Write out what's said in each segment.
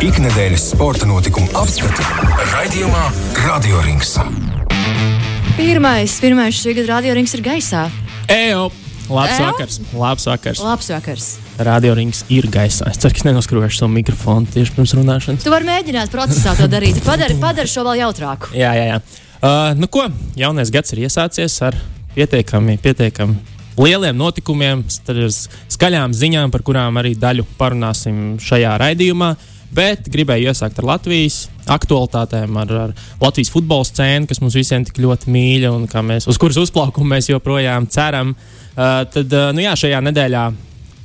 Ikdienas sporta notikumu apskati raidījumā Radio Rings. Pirmais, pirmais šī gada radio rings ir gaisā. Ejo! Labs Ejo? vakars! Labs vakars! Labs vakars. Radio rings ir gaisā. Es ceru, ka es nenoskrošu savu mikrofonu tieši pirms runāšanas. Tu vari mēģināt procesā to darīt. Padari, padari šo vēl jautrāku. Jā, jā, jā. Uh, nu ko, jaunais gads ir iesācies ar pietiekami, pietiekami lieliem notikumiem, ar skaļām ziņām, par kurām arī daļu parunāsim šajā raidījumā. Bet gribēju iesākt ar Latvijas aktualitātēm, ar, ar Latvijas futbola scēnu, kas mums visiem tik ļoti mīļa un mēs, uz kuras uzplaukumu mēs joprojām ceram. Uh, tad, uh, nu jā, šajā nedēļā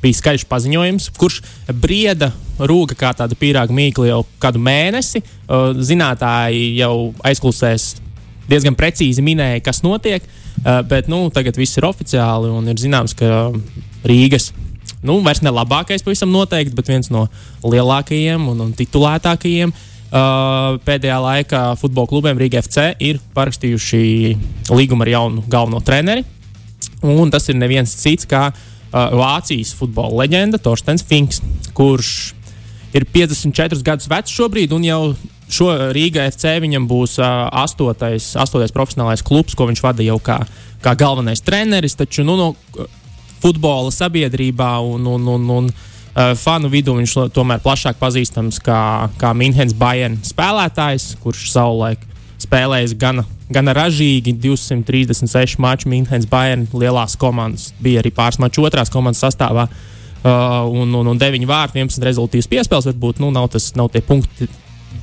bija skaļš paziņojums, kurš brieda rūga kā tāda pīrāga mīkla jau kādu mēnesi. Uh, zinātāji jau aizklusēs diezgan precīzi minēja, kas notiek, uh, bet nu, tagad viss ir oficiāli un ir zināms, ka Rīgas. Nu, vairs ne labākais, pavisam noteikti, bet viens no lielākajiem un, un titulētākajiem uh, pēdējā laikā futbola klubiem Rīga FC ir parakstījuši līgumu ar jaunu galveno treneri. Un tas ir neviens cits kā uh, Vācijas futbola leģenda Torstens Finks, kurš ir 54 gadus vecs šobrīd un jau šo Rīgā FC viņam būs uh, astotais, astotais profesionālais klubs, ko viņš vada jau kā, kā galvenais treneris. Taču nu, no futbola sabiedrībā un, un, un, un uh, fanu vidū viņš tomēr plašāk pazīstams kā, kā Minhenes Bayern spēlētājs, kurš savulaik spēlējis gana, gana ražīgi 236 maču Minhenes Bayern lielās komandas. Bija arī pāris maču otrās komandas sastāvā. Uh, un, un, un 9 vārti, 11 rezultātus piespēles. Varbūt nu, nav, tas, nav tie punkti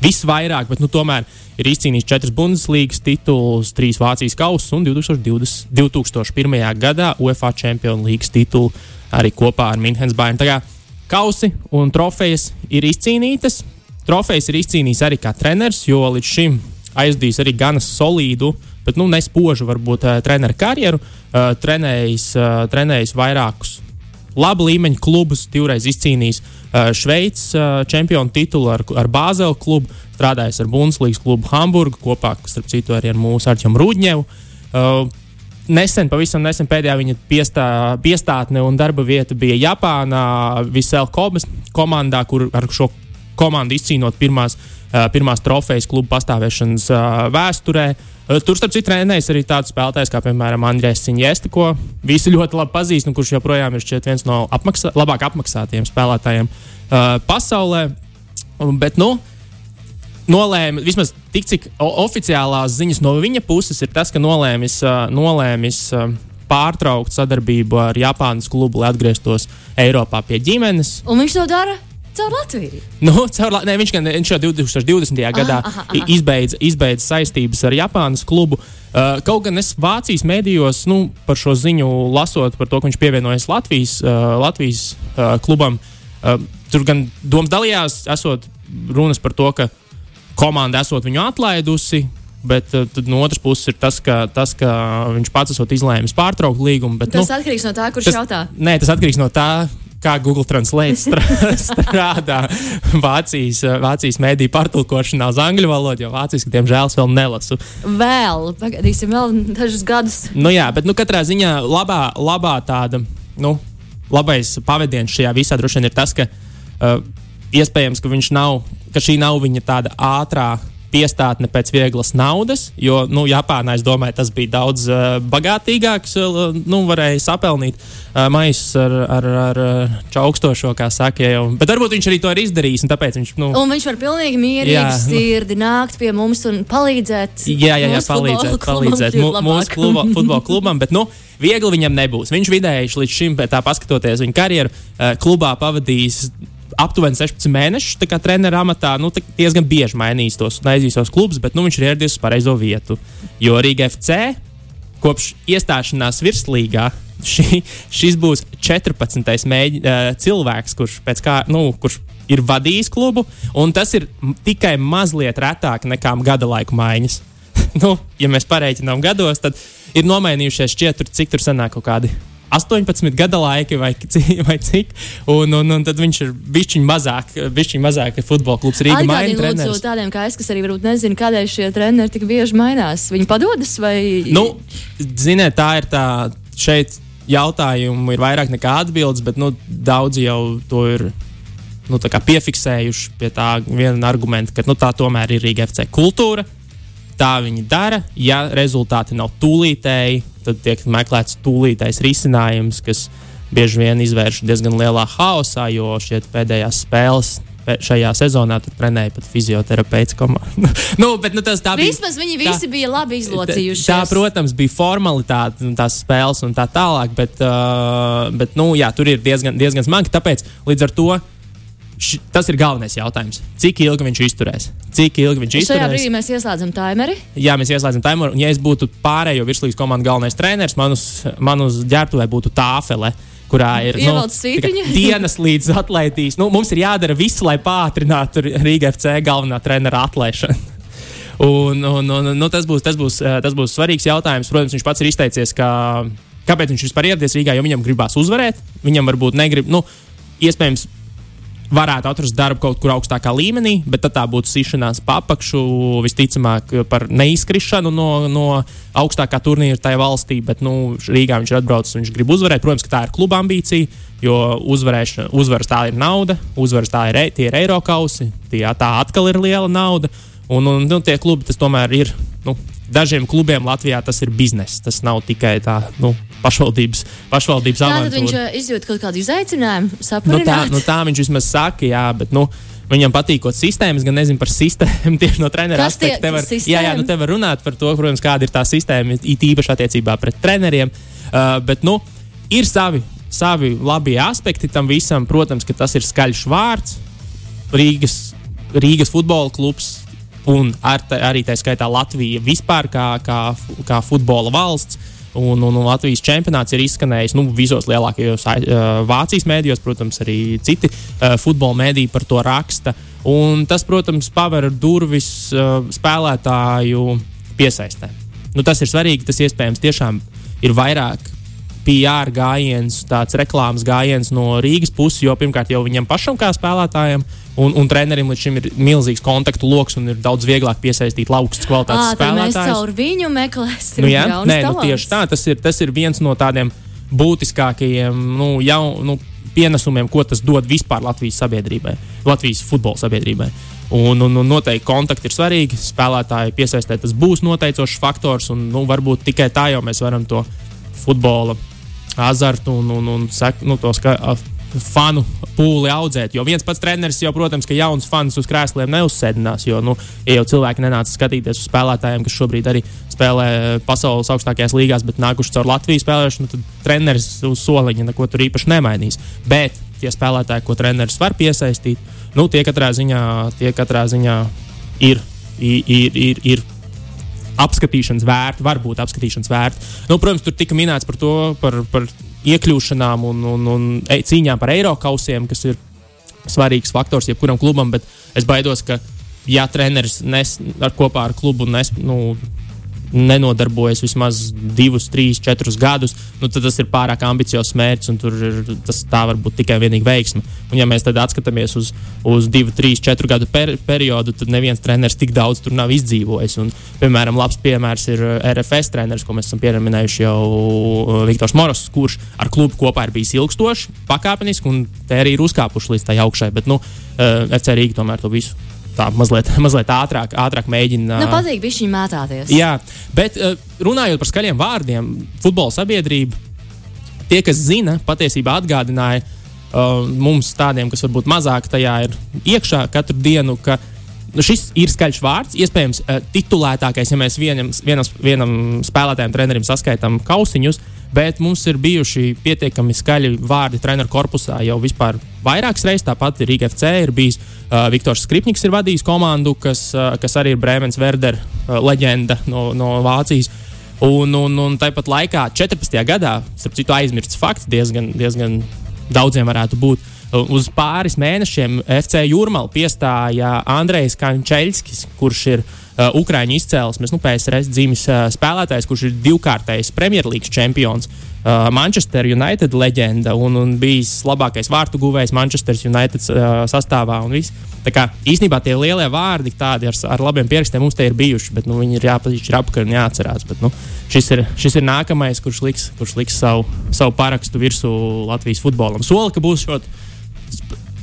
visvairāk, bet nu, tomēr ir izcīnījis 4 Bundeslīgas titulus, 3 Vācijas kausus un 2020, 2001. gadā UEFA Champions League titulu arī kopā ar Minhenes Bayern. Tā kā kausi un trofejas ir izcīnītas. Trofejas ir izcīnījis arī kā treneris, jo līdz šim aizdījis arī gana solīdu, bet nu, nespožu varbūt uh, treneru karjeru. Uh, trenējis, uh, trenējis vairākus labu līmeņu klubus, divreiz izcīnījis uh, Šveices uh, čempionu titulu ar, ar Bāzeli klubu, strādājis ar Bundeslīgas klubu Hamburgu kopā, starp citu, arī ar mūsu Arčumu Rūģņevu. Uh, Nesen, pavisam nesen pēdējā viņa piestā, piestātne un darba vieta bija Japānā, Visēl Kobas komandā, kur ar šo komandu izcīnot pirmās, pirmās trofejas klubu pastāvēšanas vēsturē. Uh, tur, starp citu, trenējas arī tāds spēlētājs kā, piemēram, Andrēs Siņģēsti, ko visi ļoti labi pazīst, un kurš joprojām ir viens no apmaksā, labāk apmaksātiem spēlētājiem uh, pasaulē. Bet, nu, nolēma, vismaz tik cik oficiālās ziņas no viņa puses, ir tas, ka nolēmis, uh, nolēmis uh, pārtraukt sadarbību ar Japānas klubu, lai atgrieztos Eiropā pie ģimenes. Un viņš to dara caur Latviju. Nu, caur, ne, viņš, gan, viņš jau 2020. gadā aha, aha. izbeidza, izbeidza saistības ar Japānas klubu. Uh, kaut gan es Vācijas mēdījos nu, par šo ziņu lasot, par to, ka viņš pievienojas Latvijas, uh, Latvijas uh, klubam, uh, tur gan domas dalījās, esot runas par to, ka komanda esot viņu atlaidusi. Bet uh, tad no otras puses ir tas, ka, tas, ka viņš pats esot izlēmis pārtraukt līgumu. Bet, Tas nu, atkarīgs no tā, kurš tas, jautā. Nē, tas atkarīgs no tā, kā Google Translate strā- strādā Vācijas, Vācijas mēdīņu pārtulkošanā uz angļu valodu, jo vāciski, diemžēl, es vēl nelasu. Vēl, pagaidīsim, vēl dažus gadus. Nu, jā, bet nu, katrā ziņā labā, labā tāda, nu, labais pavadiens šajā visā droši vien ir tas, ka uh, iespējams, ka viņš nav, ka šī nav viņa tāda ātrā piestātne pēc vieglas naudas, jo, nu, Japānā, es domāju, tas bija daudz uh, bagātīgāks, uh, nu, varēja sapelnīt uh, maisus ar, ar, ar čaukstošo, kā saka, jau. Bet varbūt viņš arī to ir izdarījis, un viņš, nu, Un viņš var pilnīgi mierīgi, Jā, nu. sirdi nākt pie mums un palīdzēt. Jā, jā, jā palīdzēt, palīdzēt mūsu kluba, futbola klubam. Bet, nu, viegli viņam nebūs. Viņš vidēji līdz šim, tā paskatoties viņa karjeru, klubā pavadījis aptuveni 16 mēnešus. Tā kā treneru amatā nu, diezgan bieži mainījis tos neaizīsos klubus, bet nu, viņš ir ieradies uz pareizo vietu. Jo Rīga FC kopš iestāšanās virslīgā. Šī, šis būs 14. Mēģi, uh, cilvēks, kurš, kā, nu, kurš ir vadījis klubu, un tas ir tikai mazliet retāk nekā gada laika maiņas. nu, ja mēs pareiķinām gados, tad ir nomainījušies tur, cik tur sanāk kaut kādi 18 gada laiki vai, vai cik. Un, un, un tad viņš ir bijis mazāk, bišķiņ mazāk futbola klubs Rīgā. Atgādini lūdzu tādiem kā es, kas arī varbūt nezinu, kādēļ šie treneri tik bieži mainās. Viņi padodas vai? Nu, ziniet, tā ir tā šeit. Jautājumu ir vairāk nekā atbildes, bet nu, daudzi jau to ir nu, piefiksējuši pie tā viena argumenta, ka nu, tā tomēr ir Rīga FC kultūra. Tā viņi dara. Ja rezultāti nav tūlītēji, tad tiek meklēts tūlītējs risinājums, kas bieži vien izvērš diezgan lielā haosā, jo šeit pēdējās spēles šajā sezonā tur trenēja pat fizioterapeits komandu. nu, bet, nu, tas, tā bija, Vismaz viņi visi bija labi izlocījušies. Tā, protams, bija formalitāte, un tās spēles un tā tālāk, bet, uh, bet nu, jā, tur ir diezgan, diezgan smagi. Tāpēc līdz ar to š, tas ir galvenais jautājums. Cik ilgi viņš izturēs? Cik ilgi viņš Šajā izturēs? brīdī mēs ieslēdzam timeri. Jā, mēs ieslēdzam timeru. Un, ja es būtu pārējo virslīgas komandas galvenais treneris, man uz, man uz ģērbtuvē būtu tāfele. Kurā ir nu, dienas līdz atlaidīs. Nu, mums ir jādara viss, lai pātrinātu Rīgas FC galvenā trenera atlaišanu. Un, un, un, nu, tas, būs, tas, būs, eh, tas būs svarīgs jautājums. Protams, viņš pats ir izteicies, ka, kāpēc viņš vispār ieradies Rīgā, jo viņam gribās uzvarēt. Viņam varbūt negrib, nu, iespējams, varētu atrast darbu kaut kur augstākā līmenī, bet tad tā būtu sišanās pa apakšu, visticamāk, par neizkrišanu no, no augstākā turnīra tajā valstī. Bet nu, Rīgā viņš ir atbraucis, viņš grib uzvarēt. Protams, ka tā ir kluba ambīcija, jo uzvaras tā ir nauda, uzvaras tā ir, tie ir eiro kausi, tie, tā atkal ir liela nauda. Un, un nu, tie klubi tas tomēr ir. Nu, Dažiem klubiem Latvijā tas ir bizness. Tas nav tikai tā nu, pašvaldības, pašvaldības avantūra. viņš uh, izjūt kaut kādu izaicinājumu, Nu, tā, nu, tā viņš vismaz saka, jā, bet nu, viņam patīkot sistēmas, gan nezinu par sistēmu tieši no treneru aspekta. Te var, sistēma? jā, jā, nu te var runāt par to, protams, kāda ir tā sistēma, it īpaši attiecībā pret treneriem. Uh, bet, nu, ir savi, savi labie aspekti tam visam. Protams, ka tas ir skaļš vārds. Rīgas, Rīgas futbola klubs. Un ar, arī tā skaitā Latvija vispār kā, kā, kā futbola valsts. Un, un, Latvijas čempionāts ir izskanējis nu, visos lielākajos Vācijas mēdījos, protams, arī citi futbola mēdīji par to raksta. Un tas, protams, paver durvis spēlētāju piesaistē. Nu, tas ir svarīgi. Tas iespējams tiešām ir vairāk PR gājiens, tāds reklāmas gājiens no Rīgas puses, jo pirmkārt jau viņam pašam kā spēlētājam. Un, un trenerim līdz šim ir milzīgs kontaktu lokus un ir daudz vieglāk piesaistīt augstas kvalitātes Ā, tad mēs spēlētājus. caur viņu meklēsim. Nu, jā, nē, nu, tieši tā. Tas ir, tas ir viens no tādiem būtiskākajiem nu, jau, nu, pienesumiem, ko tas dod vispār Latvijas sabiedrībai, Latvijas futbola sabiedrībai. Un, un, un noteikti kontakti ir svarīgi. Spēlētāji piesaistē tas būs noteicošs faktors. Un, nu, varbūt tikai tā jau mēs varam to futbola azartu un, un, un sek, nu, to ska, a, fanu pūli audzēt. Jo viens pats treneris jau, protams, ka jauns fans uz krēsliem neuzsēdinās. Jo, nu, ja jau cilvēki nenāca skatīties uz spēlētājiem, kas šobrīd arī spēlē pasaules augstākajās līgās, bet nākuši caur Latvijas spēlēšanu, tad treneris uz soliņa neko tur īpaši nemainīs. Bet tie spēlētāji, ko treneris var piesaistīt, nu, tie katrā ziņā, tie katrā ziņā ir. ir, ir, ir, ir apskatīšanas vērti, varbūt apskatīšanas vērti. Nu, protams, tur tika minēts par to, par, par iekļūšanām un, un, un e- cīņām par eiro kausiem, kas ir svarīgs faktors jebkuram klubam, bet es baidos, ka, ja treneris nes, ar kopā ar klubu nes, nu, nenodarbojas vismaz divus, trīs, četrus gadus, nu, tad tas ir pārāk ambiciozs mērķis, un tur ir, tas tā var būt tikai vienīgi veiksme. Un, ja mēs tad atskatāmies uz, uz divu, trīs, četru gadu per, periodu, tad neviens treneris tik daudz tur nav izdzīvojis. Un, piemēram, labs piemērs ir uh, RFS treneris, ko mēs esam pieminējuši jau uh, Viktors Moros, kurš ar klubu kopā ir bijis ilgstoši, pakāpeniski, un te arī ir uzkāpuši līdz tai augšai. Bet, nu, uh, FC Rīga tomēr to visu. Tā mazliet, mazliet ātrāk, ātrāk mēģina. Nu, patīk bija šī mētāties. Jā, bet uh, runājot par skaļiem vārdiem, futbola sabiedrība, tie, kas zina, patiesībā atgādināja uh, mums, tādiem, kas varbūt mazāk tajā ir iekšā katru dienu, ka nu, šis ir skaļš vārds. Iespējams, uh, titulētākais, ja mēs vienam, vienam, vienam spēlētājam, trenerim saskaitām kausiņus, bet mums ir bijuši pietiekami skaļi vārdi treneru korpusā jau vispār vairākas reizes. Tāpat ir Rīga FC, ir bijis uh, Viktors Skripniks, ir vadījis komandu, kas, uh, kas arī ir Brēmens Verder uh, leģenda no, no Vācijas. Un, un, un tāpat laikā, 14. gadā, starp citu, aizmirsts fakts, diezgan, diezgan daudziem varētu būt. Uz pāris mēnešiem FC Jurmāla piestāja Andrejs Kančēļskis, kurš ir uh, Ukrāņu izcēlesmes, nu, PSRS dzīves uh, spēlētājs, kurš ir divkārtais Premjerlīgas čempions, uh, Manchester United leģenda un, un bijis labākais vārtu guvējs Manchester United uh, sastāvā. Tā kā īstenībā tie lielie vārdi, tādi ar, ar labiem pierakstiem mums te ir bijuši, bet nu, viņi ir jāpazīst apkārt un jāatcerās. Bet, nu, šis, ir, šis ir nākamais, kurš liks, kurš liks savu, savu parakstu virsū Latvijas futbolam. Soli, ka būs šot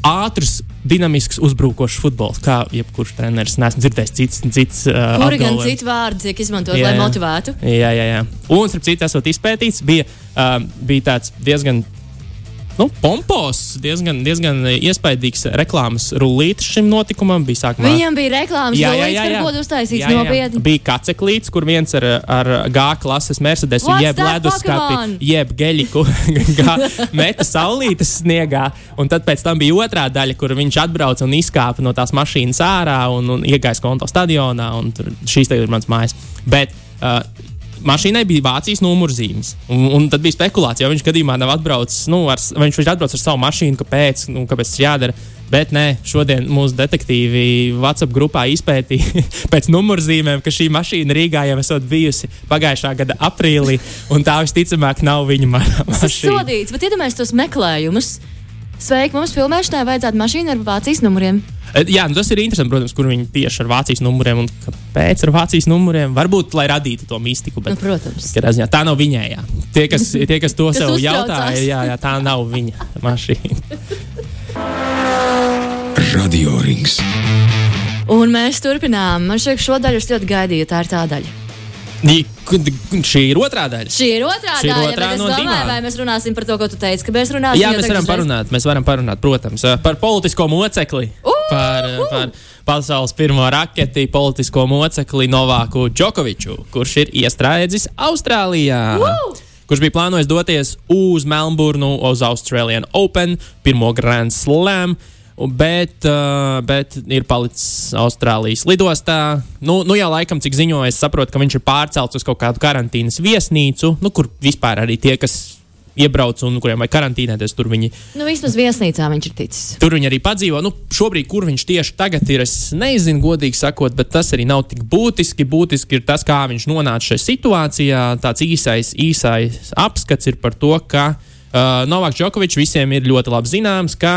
ātrs, dinamisks, uzbrukošs futbols, kā jebkurš treneris. Nesmu dzirdējis cits, cits uh, Kuri gan citu vārdu tiek izmantot, Jā, lai motivētu? Jā, jā, jā. Un, starp citu, esot izpētīts, bija, uh, bija tāds diezgan nu, pompos, diezgan, diezgan iespaidīgs reklāmas rullītis šim notikumam. Bija sākumā. Viņam bija reklāmas dolīts, par ko uztaisīts nopietni. Bija kaceklīts, kur viens ar, ar G klases Mercedes, What's jeb leduskapi, jeb geļiku, meta saulītes sniegā. Un tad pēc tam bija otrā daļa, kur viņš atbrauca un izkāpa no tās mašīnas ārā un, un iegāja konto stadionā. un tur Šīs te ir mans mājas. Bet, uh, Mašīnai bija Vācijas numurzīmes. Un, un tad bija spekulācija, jo viņš gadījumā nav atbraucis. Nu, ar, viņš, atbrauc ar savu mašīnu, kāpēc, nu, kāpēc tas jādara. Bet nē, šodien mūsu detektīvi WhatsApp grupā izpētīja pēc numurzīmēm, ka šī mašīna Rīgā jau esot bijusi pagājušā gada aprīlī, un tā visticamāk nav viņa ma Tas ir mašīna. sodīts, bet iedomājieties tos meklējumus. Sveiki, mums filmēšanai vajadzētu mašīnu ar Vācijas numuriem. E, Jā, nu tas ir interesanti, protams, kur viņi tieši ar Vācijas numuriem un kāpēc ar Vācijas numuriem. Varbūt, lai radītu to mistiku. Nu, Bet, protams. Katrā ziņā tā nav viņējā. Tie, kas, tie, kas to Kas sev uztraucās. jautāja, jā, jā, tā nav viņa mašīna. Radio Rings. Un mēs turpinām. Man šķiet, ka šo daļu es ļoti gaidīju. Tā ir tā daļa. Šī ir otrā daļa. Šī ir otrā Šī ir daļa, otrā no domāju, divām. vai mēs runāsim par to, ko tu teici, ka mēs runāsim. Jā, mēs varam uzreiz- parunāt, mēs varam parunāt, protams, par politisko mocekli. Par, eh, par pasaules pirmo raketi, politisko mocekli Novāku Džokoviču, kurš ir iestrēdzis Austrālijā. Woo! Kurš bija plānojis doties uz Melnburnu, uz Australian Open, pirmo Grand Slam. Bet, uh, bet ir palicis Austrālijas lidostā. Nu, nu jau laikam, cik ziņoju, es saprotu, ka viņš ir pārcelts uz kaut kādu karantīnas viesnīcu, nu, kur vispār arī tie, kas iebrauc un kuriem vajag karantīnēties, tur viņi Nu, vismaz viesnīcā viņš ir ticis. Tur viņi arī padzīvo. Nu, šobrīd, kur viņš tieši tagad ir, es nezinu, godīgi sakot, bet tas arī nav tik būtiski. Būtiski ir tas, kā viņš nonāca šajā situācijā. Tāds īsais, īsais apskats ir par to, ka uh, Novaks Džokovičs visiem ir ļoti labi zināms, kā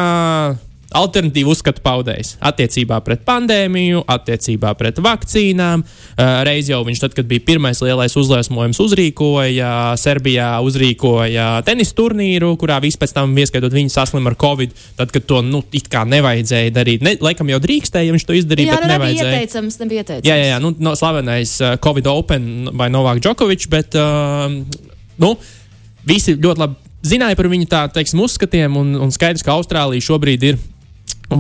alternatīvu uzskatu paudējs attiecībā pret pandēmiju, attiecībā pret vakcīnām. Uh, reiz jau viņš, tad, kad bija pirmais lielais uzliesmojums, uzrīkoja Serbijā, uzrīkoja tenisa turnīru, kurā viss pēc tam, ieskaitot viņu, saslima ar covid. Tad, kad to nu, it kā nevajadzēja darīt, ne, laikam jau drīkstēja, ja viņš to izdarīja, Jā, bet nu nebija nevajadzēja. ieteicams, nebija ieteicams. Jā, jā, jā nu, no, slavenais uh, Covid Open vai Novāk Džokovičs, bet uh, nu, visi ļoti labi zināja par viņu tā, teiksim, uzskatiem, un, un skaidrs, ka Austrālija šobrīd ir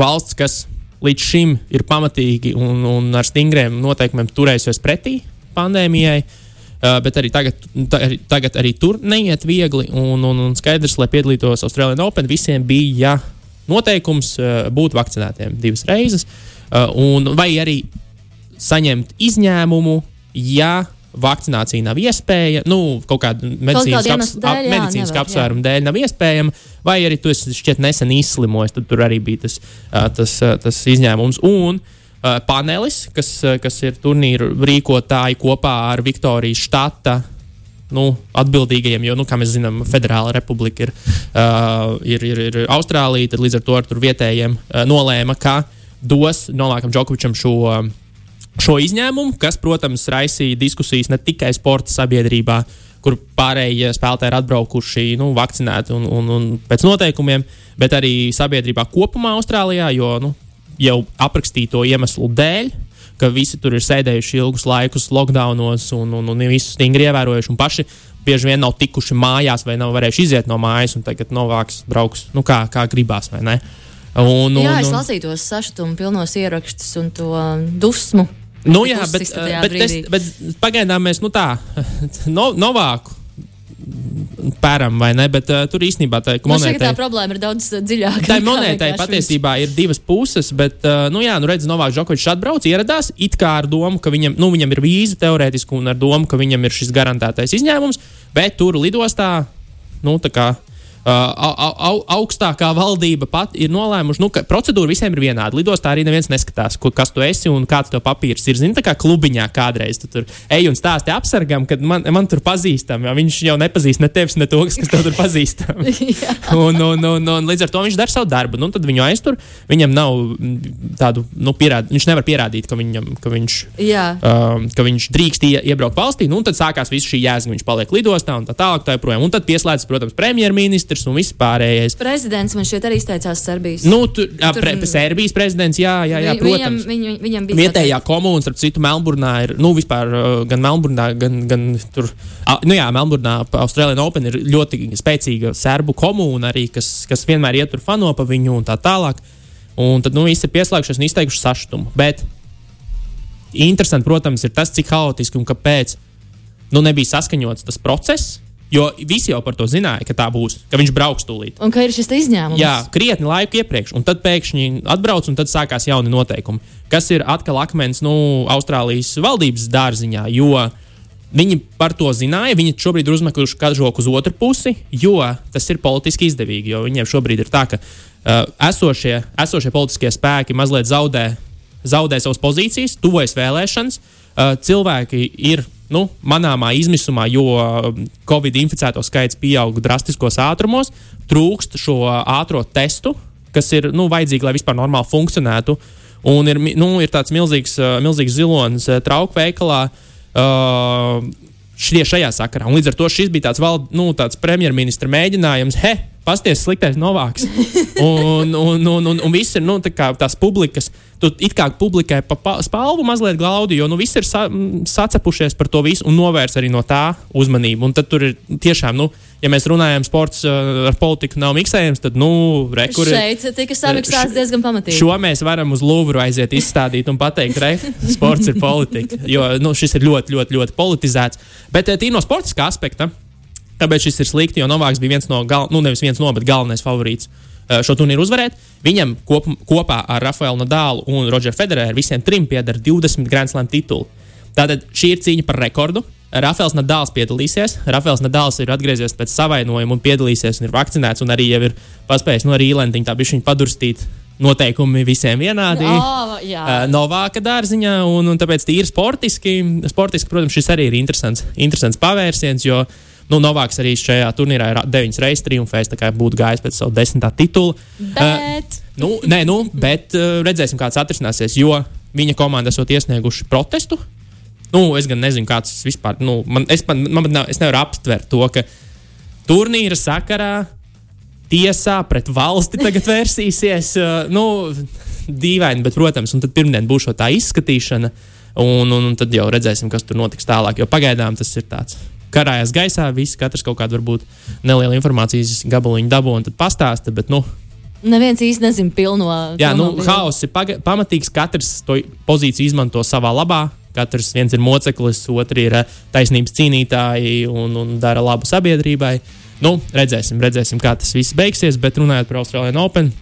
valsts, kas līdz šim ir pamatīgi un, un ar stingriem noteikumiem turējusies pretī pandēmijai. Bet arī tagad, ta, arī, tagad arī tur neiet viegli. Un, un, un skaidrs, lai piedalītos Austrālijā Open, visiem bija noteikums būt vakcinētiem divas reizes, un, vai arī saņemt izņēmumu, ja vakcinācija nav iespēja, nu, kaut kāda medicīnas, kāda aps, iemesla dēļ, jā, medicīnas nevar, jā. apsvēruma dēļ nav iespējama, vai arī tu esi šķiet nesen izslimojis, tad tur arī bija tas, tas, tas izņēmums. Un ā, panelis, kas, kas ir turnīru rīkotāji kopā ar Viktorijas štata. Nu, atbildīgajiem, jo, nu, kā mēs zinām, Federāla republika ir, uh, ir, ir, ir Austrālija. Tad līdz ar to ar vietējiem uh, nolēma, ka dos Novākam Džokovičam šo, šo izņēmumu, kas, protams, raisīja diskusijas ne tikai sporta sabiedrībā, kur pārējie spēlētāji ir atbraukuši nu, vakcinēti un, un, un pēc noteikumiem, bet arī sabiedrībā kopumā Austrālijā, jo nu, jau aprakstīto iemeslu dēļ. Ka visi tur ir sēdējuši ilgus laikus, lockdownos, un, un, un visu stingri ievērojuši. Un paši bieži vien nav tikuši mājās, vai nav varējuši iziet no mājas, un tagad novāks, brauks, nu, kā, kā gribās, vai ne? Un, Jā, un, es un- lasīju tos sašutumu pilnos ierakstus un to dusmu. Nu, jā, bet, bet, es, bet pagaidām mēs nu, tā, no, novāku pēram, vai ne? Bet uh, tur īstenībā tā ka monētai. tā problēma ir daudz uh, dziļāka. Tā monētai patiesībā ir divas puses, bet, uh, nu, jā, nu, redz, Novāks Džokovičs atbrauc, ieradās it kā ar domu, ka viņam, nu, viņam ir vīza teorētiski un ar domu, ka viņam ir šis garantētais izņēmums, bet tur lidostā, nu, tā kā. Uh, au, au, au, augstākā valdība pat ir nolēmuši, nu, ka procedūra visiem ir vienāda. Lidostā arī neviens neskatās, ko, kas tu esi un kāds tev papīrs ir. Zini, tā kā klubiņā kādreiz tu tur ej un stāsti apsargam, kad man, man tur pazīstam, jo viņš jau nepazīst ne tevis, ne to, kas tev tur pazīstam. Jā. un, un, un, un līdz ar to viņš dara savu darbu. Nu, tad viņu aiztur. Viņam nav mm, tādu, nu, pierād, viņš nevar pierādīt, ka, viņam, ka, viņš, um, ka viņš drīkst ie, iebraukt valstī. Nu, un tad sākās viss šī jēga, viņš paliek lidostā un tā tālāk. Tā joprojām. un tad pieslēdzas, protams, premjerministrs, ministrs un viss pārējais. Prezidents man šeit arī izteicās Serbijas. Nu, tur, jā, Tur- pre, Serbijas prezidents, jā, jā, jā Vi- viņam, protams. viņam, viņam bija Vietējā komūna, starp citu, Melnburnā ir, nu, vispār gan Melnburnā, gan, gan tur, a, nu, jā, Melnburnā, Austrālijā Open ir ļoti spēcīga serbu komūna arī, kas, kas vienmēr iet tur fano pa viņu un tā tālāk. Un tad, nu, visi ir pieslēgušies un izteikuši sašutumu. Bet interesanti, protams, ir tas, cik haotiski un kāpēc nu, nebija saskaņots tas process. Jo visi jau par to zināja, ka tā būs, ka viņš brauks tūlīt. Un ka ir šis izņēmums. Jā, krietni laiku iepriekš, un tad pēkšņi atbrauc, un tad sākās jauni noteikumi. Kas ir atkal akmens nu, Austrālijas valdības dārziņā, jo viņi par to zināja. Viņi šobrīd ir uzmetuši kažoku uz otru pusi, jo tas ir politiski izdevīgi. Jo viņiem šobrīd ir tā, ka uh, esošie, esošie politiskie spēki mazliet zaudē, zaudē savas pozīcijas, tuvojas vēlēšanas. Uh, cilvēki ir nu, manāmā izmisumā, jo uh, Covid inficēto skaits pieaug drastiskos ātrumos, trūkst šo ātrā testu, kas ir nu, vajadzīgi, lai vispār normāli funkcionētu. Un ir, nu, ir tāds milzīgs, uh, milzīgs zilonis uh, trauku veikalā. Uh, šie, šajā sakarā. Un līdz ar to šis bija tāds, vald, nu, tāds premjerministra mēģinājums, he, pasties sliktais novāks. Un, un, un, un, un viss ir nu, tā kā tās publikas. Tu it kā publikai pa, pa spalvu mazliet glaudi, jo nu, viss ir sa, sacepušies par to visu un novērs arī no tā uzmanību. Un tad tur ir tiešām, nu, ja mēs runājam, sports uh, ar politiku nav miksējams, tad, nu, rekur. Šeit tika samiksēts diezgan pamatīgi. Šo mēs varam uz Lūvru aiziet, izstādīt un pateikt, ka sports ir politika. Jo nu, šis ir ļoti, ļoti, ļoti politizēts. Bet eh, tīri no sportiskā aspekta, kāpēc šis ir slikti, jo Novāks bija viens no, gal, nu nevis viens no, bet galvenais favorīts eh, šo turnīru uzvarēt. Viņam kop, kopā ar Rafaelu Nadālu un Rodžeru Federeru visiem trim pieder 20 Grand Slam tituli. Tātad šī ir cīņa par rekordu. Rafaels Nadāls piedalīsies. Rafaels Nadāls ir atgriezies pēc savainojuma un piedalīsies un ir vakcinēts un arī jau ir paspējis no Rīlendiņa tā bišķiņa padurstīt noteikumi visiem vienādi. Oh, jā. Uh, Novāka dārziņā, un, un tāpēc tīri sportiski, sportiski, protams, šis arī ir interesants, interesants pavērsiens, jo nu, Novāks arī šajā turnīrā ir deviņas reizes triumfējis, tā kā būtu gājis pēc savu desmitā titula. Bet Nu, nē, nu, bet uh, redzēsim, kāds atrisināsies, jo viņa komanda esot iesnieguši protestu. Nu, es gan nezinu, kāds tas vispār. Nu, man, es, man, man, nav- es nevaru aptvert to, ka turnīra sakarā tiesā pret valsti tagad vērsīsies. Nu, dīvaini, bet, protams, un tad pirmdien būs tā izskatīšana, un, un, un tad jau redzēsim, kas tur notiks tālāk. Jo pagaidām tas ir tāds. Karājas gaisā, visi katrs kaut kādu varbūt nelielu informācijas gabaliņu dabū un tad pastāsta, bet, nu, neviens īsti nezina pilno. Jā, pilno nu, haoss ir paga- pamatīgs. Katrs to pozīciju izmanto savā labā. Katrs viens ir moceklis, otrs ir eh, taisnības cīnītāji un, un dara labu sabiedrībai. Nu, redzēsim, redzēsim, kā tas viss beigsies. Bet runājot par Austrāliju Open.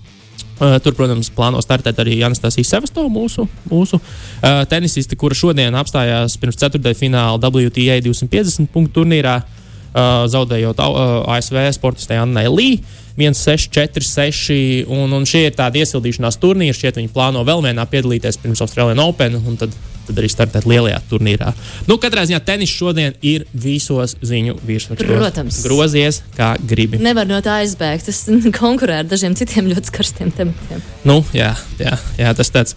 Uh, tur, protams, plāno startēt arī Anastasija Sevastova, mūsu, mūsu uh, tenisiste, kura šodien apstājās pirms ceturtajā fināla WTA 250 punktu turnīrā, uh, zaudējot uh, ASV sportistei Annai Lī. 1, 6, 4, 6. Un, un šie ir tādi iesildīšanās turnīri. Šķiet, viņi plāno vēl vienā piedalīties pirms Austrālijas Open tad, tad arī startēt lielajā turnīrā. Nu, katrā ziņā tenis šodien ir visos ziņu virsrakstos. Protams. Grozies, kā gribi. Nevar no tā aizbēgt. Tas konkurē ar dažiem citiem ļoti karstiem tematiem. Nu, jā, jā, jā, tas tāds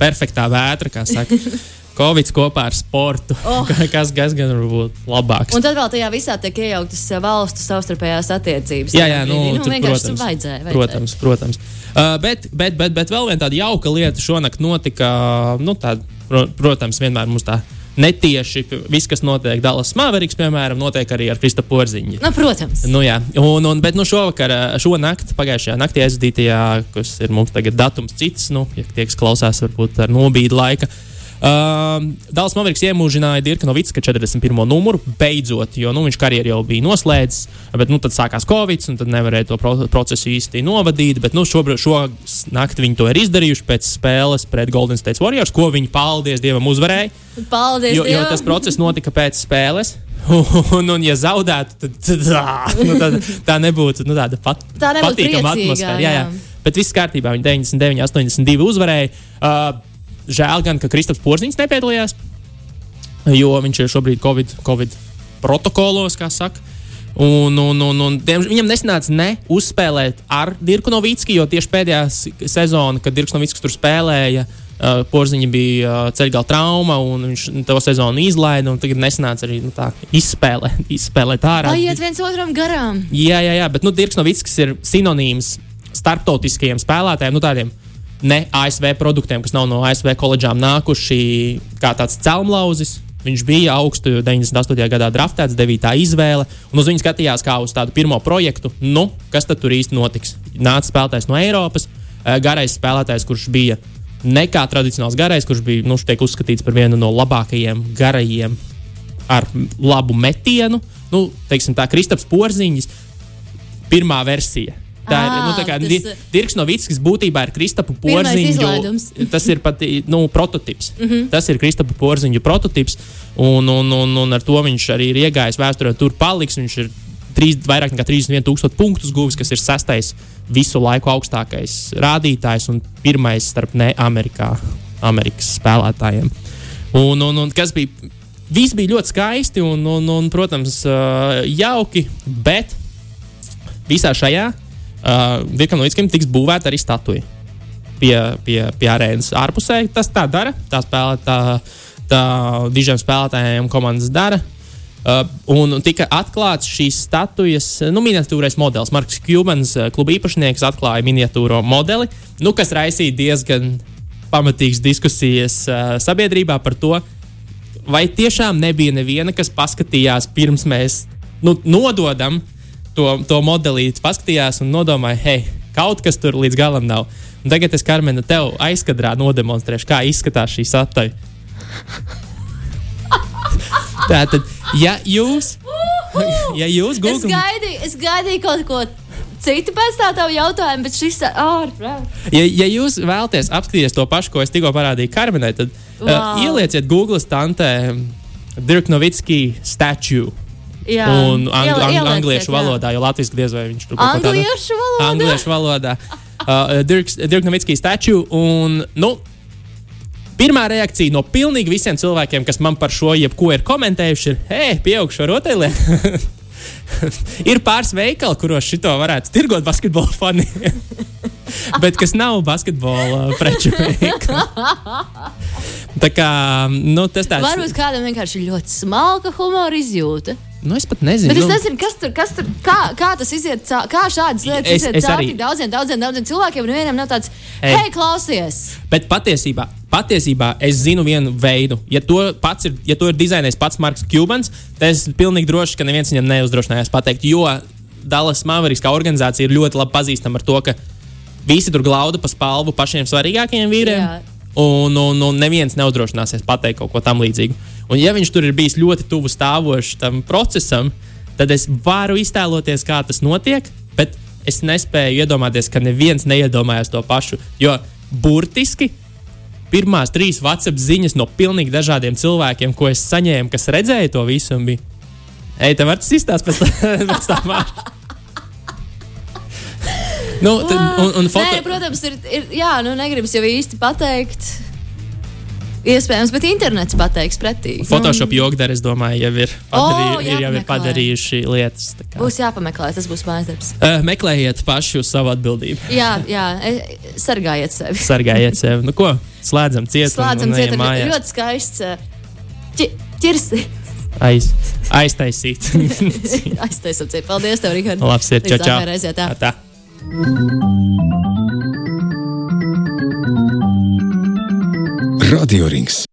perfektā vētra, kā saka. Covid kopā ar sportu. Oh. Kas, kas gan var būt labāks? Un tad vēl tajā visā tiek iejauktas eh, valstu savstarpējās attiecības. Jā, jā, nu, brīdī. tur, protams, vajadzēja, vajadzēja. protams, protams. Uh, bet, bet, bet, bet vēl viena tāda jauka lieta šonakt notika. Nu, tāda, pro, protams, vienmēr mums tā netieši viss, kas notiek Dallas Maveriks, piemēram, notiek arī ar Krista Porziņu. Nu, protams. Nu, jā, un, un, bet nu, šovakar, šo nakti, pagājušajā naktī aizvadītajā, kas ir mums tagad datums cits, nu, ja tie, kas klausās, varbūt ar nobīdi laika. Uh, Dāls Mavriks iemūžināja Dirka Novicka 41. numuru beidzot, jo nu, viņš karjeru jau bija noslēdzis, bet nu, tad sākās Covid, un tad nevarēja to pro procesu īsti novadīt. Bet nu, šobrīd, šo nakti viņi to ir izdarījuši pēc spēles pret Golden State Warriors, ko viņi, paldies Dievam, uzvarēja. Paldies! Jo, jo tas process notika pēc spēles. Un, un, ja zaudētu, tad, tad, nu, tad tā nebūtu nu, tāda pat, Tā nebūtu patīkama atmosfēra. Jā, jā. jā. Bet viss kārtībā. Viņi 99, 82 uzvarēja. Uh, žēl gan, ka Kristaps Porziņš nepiedalījās, jo viņš ir šobrīd Covid, COVID protokolos, kā saka. Un, un, un, un viņam nesanāca ne uzspēlēt ar Dirku Novicki, jo tieši pēdējā sezona, kad Dirks Novickis tur spēlēja, uh, Porziņa bija uh, ceļgala trauma, un viņš to sezonu izlaida. Tagad nesanāca arī nu, tā, izspēlē, izspēlēt ārā. Paiet viens otram garām. Jā, jā, jā bet nu, Dirks Novickis ir sinonīms starptautiskajiem spēlētājiem, nu, tādiem ne ASV produktiem, kas nav no ASV koledžām nākuši, kā tāds celmlauzis. Viņš bija augstu 98. gadā draftēts, 9. izvēle, un uz viņu skatījās kā uz tādu pirmo projektu. Nu, kas tad tur īsti notiks? Nāca spēlētājs no Eiropas, eh, garais spēlētājs, kurš bija ne kā tradicionāls garais, kurš bija nu, uzskatīts par vienu no labākajiem garajiem ar labu metienu. Nu, teiksim, tā Kristaps Porziņš, pirmā versija. Tā ir nu, tā kā, tas, di Dirks Novickis būtībā ir Kristapa Porziņu. Tas ir pat nu, prototyps. Mm -hmm. Tas ir Kristapa Porziņu prototyps. Un, un, un, un ar to viņš arī ir iegājis vēsturē. Tur paliks. Viņš ir trīs, vairāk nekā 31,000 punktus guvis, kas ir sastais visu laiku augstākais rādītājs un pirmais starp ne Amerikā, Amerikas spēlētājiem. Un, un, un kas bija? Viss bija ļoti skaisti un, un, un protams, jauki, bet visā šajā uh, Virkam Novickam tiks būvēta arī statuja pie, pie, pie arēnas ārpusē. Tas tā dara. Tā spēlē, tā, tā dižiem spēlētājiem komandas dara. Uh, un tika atklāts šīs statujas nu, miniatūrais modelis. Marks Kubans, uh, kluba īpašnieks, atklāja miniatūro modeli, nu, kas raisīja diezgan pamatīgas diskusijas uh, sabiedrībā par to, vai tiešām nebija neviena, kas paskatījās pirms mēs nu, nododam to, to modelīti paskatījās un nodomāja, hei, kaut kas tur līdz galam nav. Un tagad es, Karmena, tev aizkadrā nodemonstrēšu, kā izskatās šī sataja. Tātad, ja jūs, ja jūs Google... es gaidīju, es gaidīju kaut ko citu pēc tā tavu jautājumu, bet šis ir ārprātīgi. Ja, ja jūs vēlaties apskatīties to pašu, ko es tikko parādīju Karmenai, tad wow. uh, ielieciet Google stantē Dirk Novitski statue. Jā, un ang ang angliešu jā. valodā, jo latviešu diez vai viņš tur kaut ko tādu valodā. Angliešu valodā. Uh, Dirks, Dirk Novickīs taču, un, nu, Pirmā reakcija no pilnīgi visiem cilvēkiem, kas man par šo jebko ir komentējuši, ir, hei, pieaugšu rotaļlietu. ir pāris veikali, kuros šito varētu tirgot basketbola faniem. Bet kas nav basketbola preču veikali. Tā kā nu, tas tāds. Varbūt kādam vienkārši ļoti smalka humora izjūta. Nu, es pat nezinu. Bet es nu. nezinu, kas tur, kas tur kā, kā tas iziet, kā šādas lietas es, iziet cauri daudziem, daudziem, daudziem cilvēkiem. Un vienam nav tāds, hei, hey, klausies! Bet patiesībā, patiesībā es zinu vienu veidu. Ja to, pats ir, ja to ir dizainējis pats Marks Kubans, tad es pilnīgi droši, ka neviens viņam neuzdrošinājās pateikt. Jo Dallas Mavericks kā organizācija ir ļoti labi pazīstama ar to, ka visi tur glauda pa spalvu pašiem svarīgākajiem vīriem. Jā. Un, un, un neviens neuzdrošināsies pateikt kaut ko tam līdzīgu. Un, ja viņš tur ir bijis ļoti tuvu stāvošs tam procesam, tad es varu iztēloties, kā tas notiek, bet es nespēju iedomāties, ka neviens neiedomājās to pašu. Jo burtiski pirmās trīs WhatsApp ziņas no pilnīgi dažādiem cilvēkiem, ko es saņēmu, kas redzēja to visu, bija: Ej, tev var tas izstāstīt pēc, pēc tam! Nu, tad, un, un foto... Nē, protams, ir, ir jā, nu, negribas jau īsti pateikt. Iespējams, bet internets pateiks pretī. Photoshop nu. jogdari, es domāju, jau ir, padarī, oh, ir, jau ir padarījuši lietas. Būs jāpameklē, tas būs mājas darbs. Uh, meklējiet paši uz savu atbildību. jā, jā, e, sargājiet sevi. sargājiet sevi. Nu, ko? Slēdzam ciet. Slēdzam ciet. Ļoti skaists ķi, ķirsi. Aiz, aiztaisīt. Aiztaisīt. Paldies, tev, Rihard. Labs ir. Čau, čau. Tā. tā. Radio Rings.